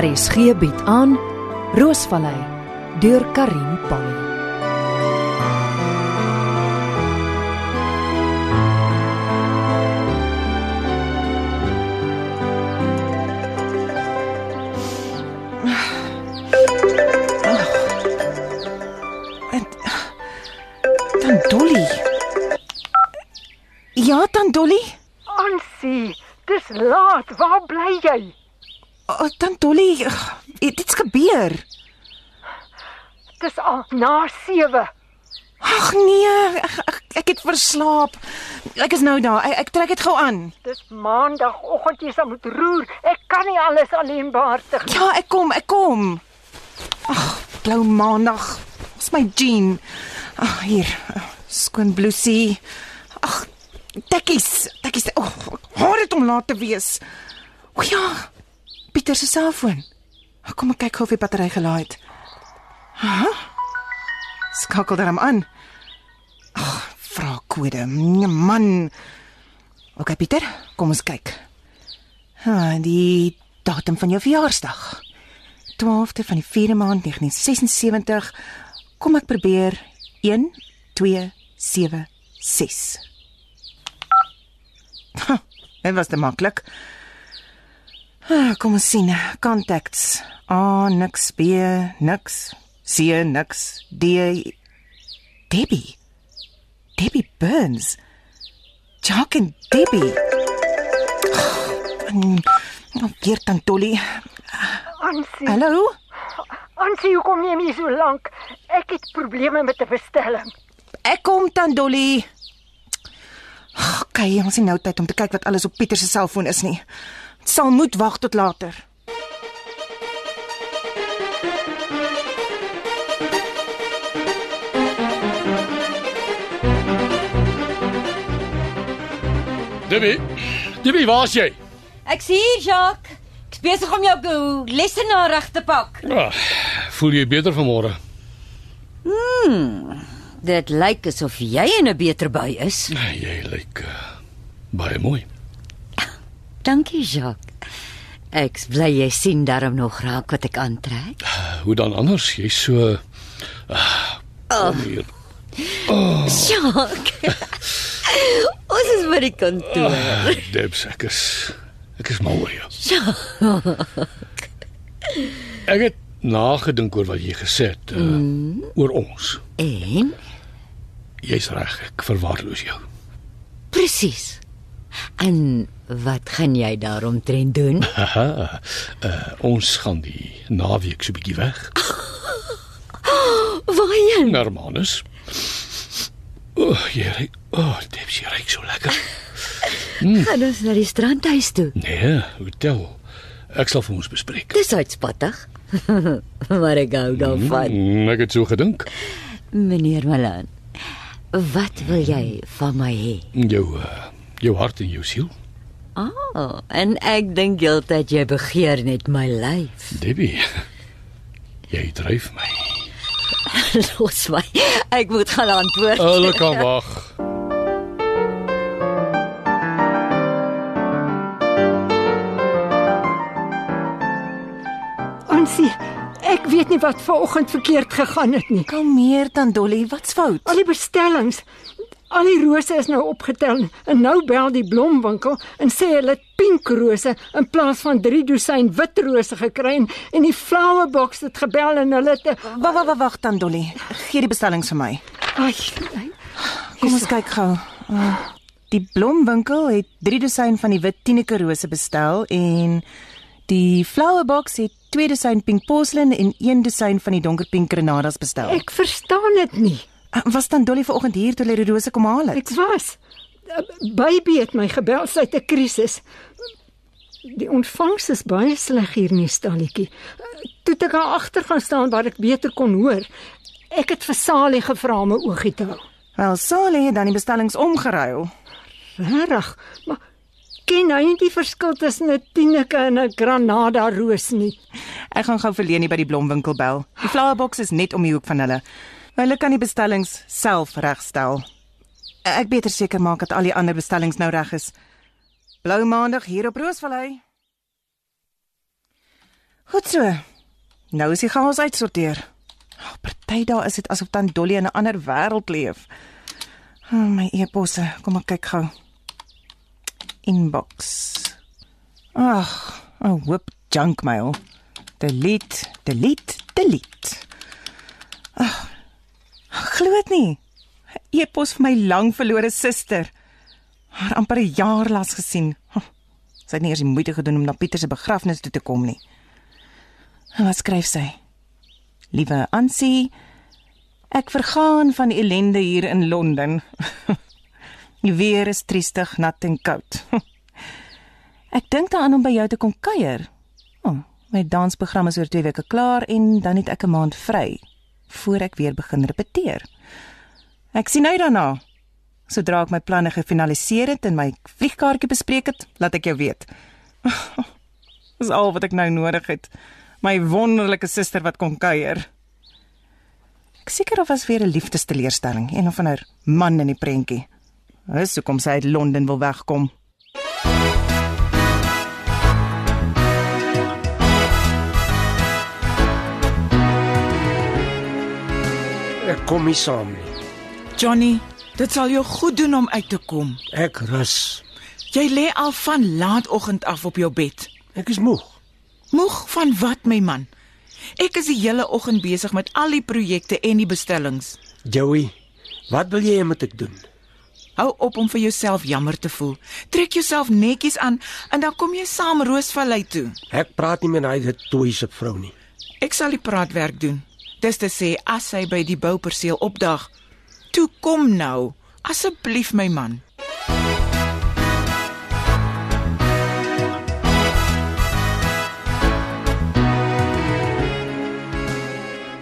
RSG bied aan Roosvallei deur Karin. En dan Dolly. Ja, dan Dolly. Ansie, dis laat. Waar bly jy? Oh, dan Dolly, dit's gebeur. Dis al na 7. Ag nee, ek, ek, ek het verslaap. Ek is nou daar. Ek, ek trek dit gou aan. Dis maandagooggend jy sal moet roer. Ek kan nie alles alleen behartig nie. Ja, ek kom, ek kom. Ag, blou maandag. Dis my jean. Ag, hier. Skoon blousie. Ag, tekkies, tekkies. O, oh, haar het om laat te wees. O ja. Pieter se selfoon. Kom ek kyk of die battery gelaai het. Ha? Skakel dan aan. Ag, vra kode. Man. OK Pieter, kom ons kyk. Ha, die datum van jou verjaarsdag. 12de van die 4de maand 1976. Kom ek probeer 1 2 7 6. Ha, dit was te maklik. Ah, kom ons sien. Contacts. A niks, B niks, C niks, D Debbie. Debbie Burns. Jock en Debbie. Oh, weer dan Dolly. Ansie, Hallo? Ansie, hoekom neem jy so lank? Ek het probleme met 'n bestelling. Ek kom dan Dolly. OK, ons het nou tyd om te kyk wat alles op Pieter se selfoon is nie. Sal moet wag tot later. Debbie, Debbie, waar's jy? Ek sien hier, Jacques. Ek's besig om jou lesenaar reg te pak. Ah, voel jy beter vanmôre? Dit lyk asof jy in 'n beter bui is. Nee, jy lyk uh, baie mooi. Dankie, Jacques. Ek bly jy sien daarom nog raak wat ek aantrek. Hoe dan anders? Jy's so ah, kom hier. Jacques. Ons is by die kantoor. Ah, Debs, ek is ek is mal oor jou. Ek het nagedink oor wat jy gesê het uh, mm. oor ons. En Jy's reg, ek verwaarloos jou. presies. En wat gaan jy daaromtrent doen? Uh, ons gaan die naweek so 'n bietjie weg. Waarheen? Hermanus. O, oh, jy. O, oh, Debs, jy ry so lekker. Gaan ons na die strandhuis toe. Nee, hotel. Ek sal vir ons bespreek. Dis uitspattig. maar ek hou daarvan. Mm, ek het so gedink. Meneer Malan, wat wil jy van my hê? Jou uh, jou hart en jou siel. Ah, oh, en ek dink heeltyd jy begeer net my lyf. Debbie. Jy dryf my. Los my. Ek moet gaan antwoord. Hulle kan wag. Ansie, ek weet nie wat vanoggend verkeerd gegaan het nie. Kalmeer dan Dolly, wat's fout? Al die bestellings, al die rose is nou opgetel en nou bel die blomwinkel en sê hulle het pink rose in plaas van 3 dosyn wit rose gekry en, en die flower box het gebel en hulle het Wag, wag, wag, wag dan Dolly. Gee die bestellings vir my. Ai, Kom ons kyk gou. Uh, die blomwinkel het 3 dosyn van die wit Tineke rose bestel en die flower box het 2 dosyn pink porcelain en 1 dosyn van die donker pink grenadas bestel. ek verstaan dit nie. Uh, Was dan Dolly vanoggend hier toe hulle die rose kom haal het? Ek was baby het my gebel sy het 'n krisis. Die ontvangs is baie sleg hier in die stalletjie. Toe ek daar agter gaan staan waar ek beter kon hoor. Ek het vir Salie gevra om 'n oogie te hou. Wel, Sally het dan die bestellings omgeruil. Regtig? Maar ken hy nie die verskil tussen 'n Tineke en 'n Granada roos nie? Ek gaan gou vir Leni by die blomwinkel bel. Die flower box is net om die hoek van hulle. Hulle kan die bestellings self regstel. Ek beter seker maak dat al die ander bestellings nou reg is. Blou maandag hier op Roosvallei. Goed so. Nou is die chaos uitsorteer. Oh, party dae is dit asof dan Dolly in 'n ander wêreld leef. Oh, my e-posse, kom ek kyk gou. Inbox. Ag, 'n hoop junk mail. Delete, delete, delete. Ag. Glo dit nie. 'n E-pos vir my lang verlore suster. Haar amper 'n jaar lank gesien. Sy het nie eers die moeite gedoen om na Pieter se begrafnis toe te kom nie. En wat skryf sy? Liewe Ansie, ek vergaan van ellende hier in Londen. Die weer is triestig, nat en koud. Ek dink daaraan om by jou te kom kuier. Oh, my dansprogram is oor 2 weke klaar en dan het ek 'n maand vry voor ek weer begin repeteer. Ek sien uit daarna. Sodra ek my planne gefinaliseer het en my vliegkaartjie bespreek het, laat ek jou weet. Dis al wat ek nou nodig het. My wonderlike suster wat kom kuier. Ek seker of was weer 'n liefdesteleurstelling, een of ander man in die prentjie. Dis hoekom sy uit Londen wil wegkom. Ek kom nie saam nie. Johnny, dit sal jou goed doen om uit te kom. Ek rus. Jy lê al van laatoggend af op jou bed. Ek is moeg. Moeg van wat, my man? Ek is die hele oggend besig met al die projekte en die bestellings. Joey, wat wil jy hê moet ek doen? Hou op om vir jouself jammer te voel. Trek jouself netjies aan en dan kom jy saam Roosvallei toe. Ek praat nie met daai getoeise vrou nie. Ek sal die praatwerk doen. Dis te sê as hy by die bouperseel opdag. Toe kom nou. Asseblief my man.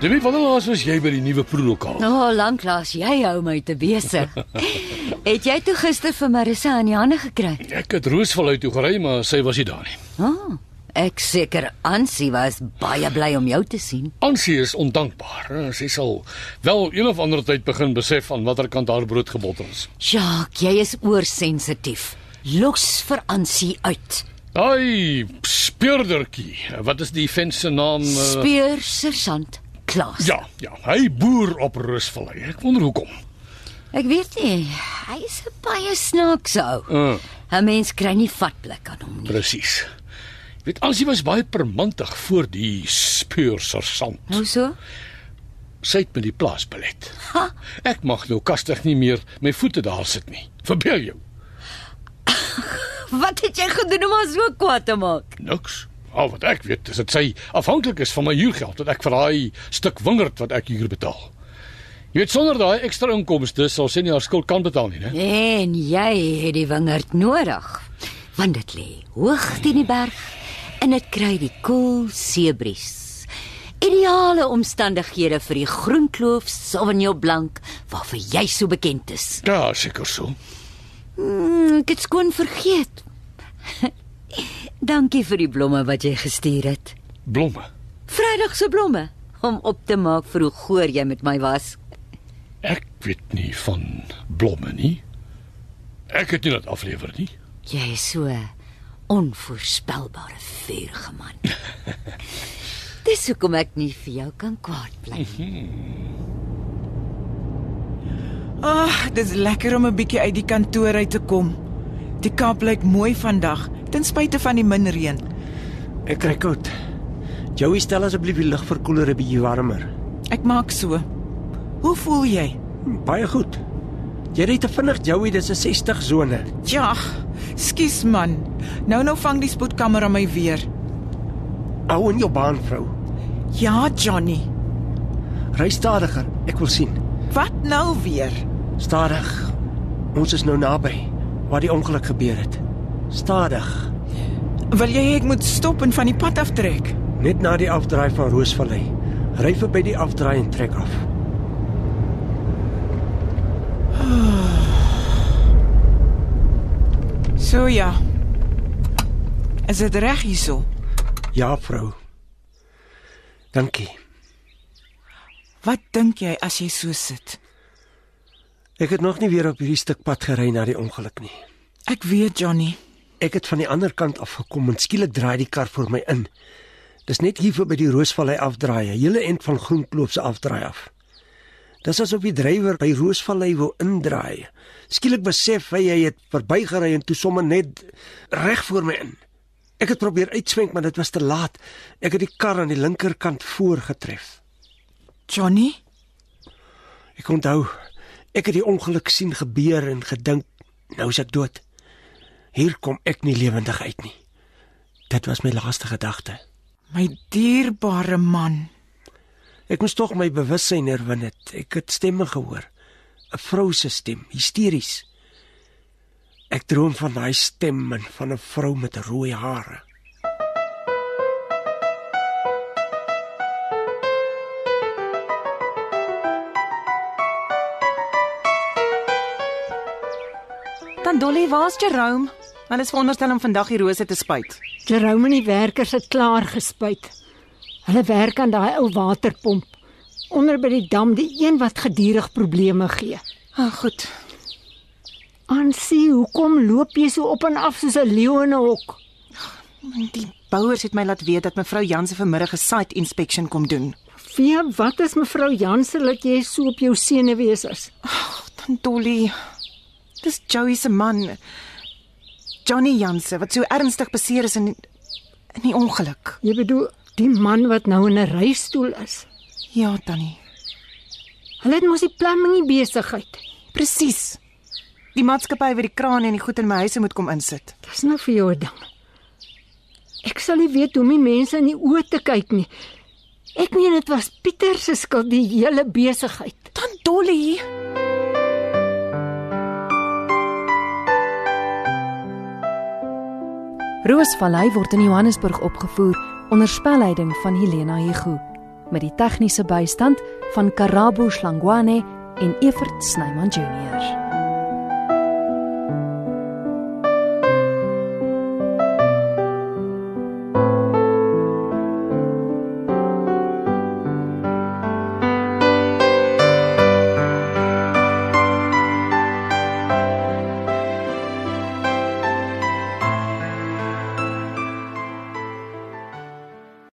Demi, wanneer laas was jy by die nuwe proelokaal? O, oh, lanklaas, jy hou my te besig. het jy toe gister vir Marissa aan die hande gekry? Ek het Roosval uit toe gery, maar sy was nie daar nie. O, oh, ek seker Ansie was baie bly om jou te sien. Ansie is ondankbaar. Sy sal wel een of ander tyd begin besef aan watter kant haar brood gebotter is. Jacques, jy is oorsensitief. Los vir Ansie uit. Ai, speurdertjie. Wat is die vent se naam? Uh, Speur sergeant Klaas. ja, ja, hy boer op Roosvallei. Ek wonder hoekom. Ek weet nie, hy is 'n baie snaakse ou. Uh, 'n Mens kry nie vatblik aan hom nie. presies. Weet Ansie was baie permantig voor die speursersant. Hoe so? Sy het met die plaas belet. Ek mag nou kastig nie meer my voete daar sit nie. Verbeel jou. Wat het jy gedoen om haar so kwaad te maak? Niks. Al wat ek weet is dat sy afhanklik is van my huurgeld wat ek vir daai stuk wingerd wat ek huur betaal. Jy weet sonder daai ekstra inkomste sal sy nie haar skuld kan betaal nie, né? En jy het die wingerd nodig. Want dit lê hoog teen die berg en dit kry die koel seebries. Ideale omstandighede vir die groenkloof Sauvignon Blanc waarvoor jy so bekend is. Ja, seker so. Mm, ek het skoon vergeet. Dankie vir die blomme wat jy gestuur het. Blomme. Vrydag se blomme om op te maak vir hoe goor jy met my was. Ek weet nie van blomme nie. Ek het nie dit aflewer nie. Jy is so onvoorspelbare vuurige man. Dis hoekom ek nie vir jou kan kwaad bly nie. Ag, ah, dis lekker om 'n bietjie uit die kantoor uit te kom. Die Kaap lyk mooi vandag, ten spyte van die min reën. Ek kry koud. Joey stel asseblief die lugverkoeler 'n bietjie warmer. Ek maak so. Hoe voel jy? Baie goed. Jy ry te vinnig, Joey, dis 'n 60 sone. Ja, skus man. Nou nou vang die spoedkamera my weer. Hou in jou baan, vrou. Ja, Johnny. Ry stadiger. Ek wil sien. Wat nou weer? Stadig. Ons is nou naby waar die ongeluk gebeur het. Stadig. Wil jy ek moet stop en van die pad aftrek? Net na die afdraai van Roosvallei. Ry verby die afdraai en trek af. So ja. Is dit reg hierso? Ja, vrou. Dankie. Wat dink jy as jy so sit? Ek het nog nie weer op hierdie stuk pad gery na die ongeluk nie. Ek weet, Johnny. Ek het van die ander kant af gekom en skielik draai die kar voor my in. Dis net hier voor by die Roosvallei afdraai, hele end van Groenkloof se afdraai af. Dis asof die drywer by Roosvallei wou indraai. Skielik besef hy hy het verbygery en toe sommer net reg voor my in. Ek het probeer uitswenk, maar dit was te laat. Ek het die kar aan die linkerkant voorgetref. Johnny, Ek onthou, ek het die ongeluk sien gebeur en gedink, nou is ek dood. Hier kom ek nie lewendig uit nie. Dit was my laaste gedagte. my dierbare man. Ek moes tog my bewussyn herwin het. Ek het stemme gehoor. 'n Vrou se stem, hysteries. Ek droom van daai stem en van 'n vrou met rooi hare. Dan Dolly, waar's Jerome? Hulle is veronderstel om vandag die rose te spuit. Jerome en die werkers het klaar gespuit. Hulle werk aan daai ou waterpomp onder by die dam, die een wat gedurig probleme gee. Ah, goed. Ansie, hoekom loop jy so op en af soos 'n leeu in 'n hok? Die bouers het my laat weet dat mevrou Jansen vanmiddag 'n site inspection kom doen. Vee, wat is mevrou Jansen dat jy so op jou senuwees is? Dan Dolly. Dis Joey se man. Johnny Jansen wat so ernstig beseer is in in die ongeluk. Jy bedoel die man wat nou in 'n reistool is. Ja, Tannie. Hulle het mos die plumbing besigheid. Presies. Die maatskappy wat die kraan en die goed in my huise moet kom insit. Dis nou vir jou 'n ding. Ek sal nie weet hoe om die mense in die oë te kyk nie. Ek meen dit was Pieter se skuld die hele besigheid. Dan Dolly. Roosvallei word in Johannesburg opgevoer onder spelleiding van Helena Hugo met die tegniese bystand van Karabo Slangwane en Evert Snyman Junior.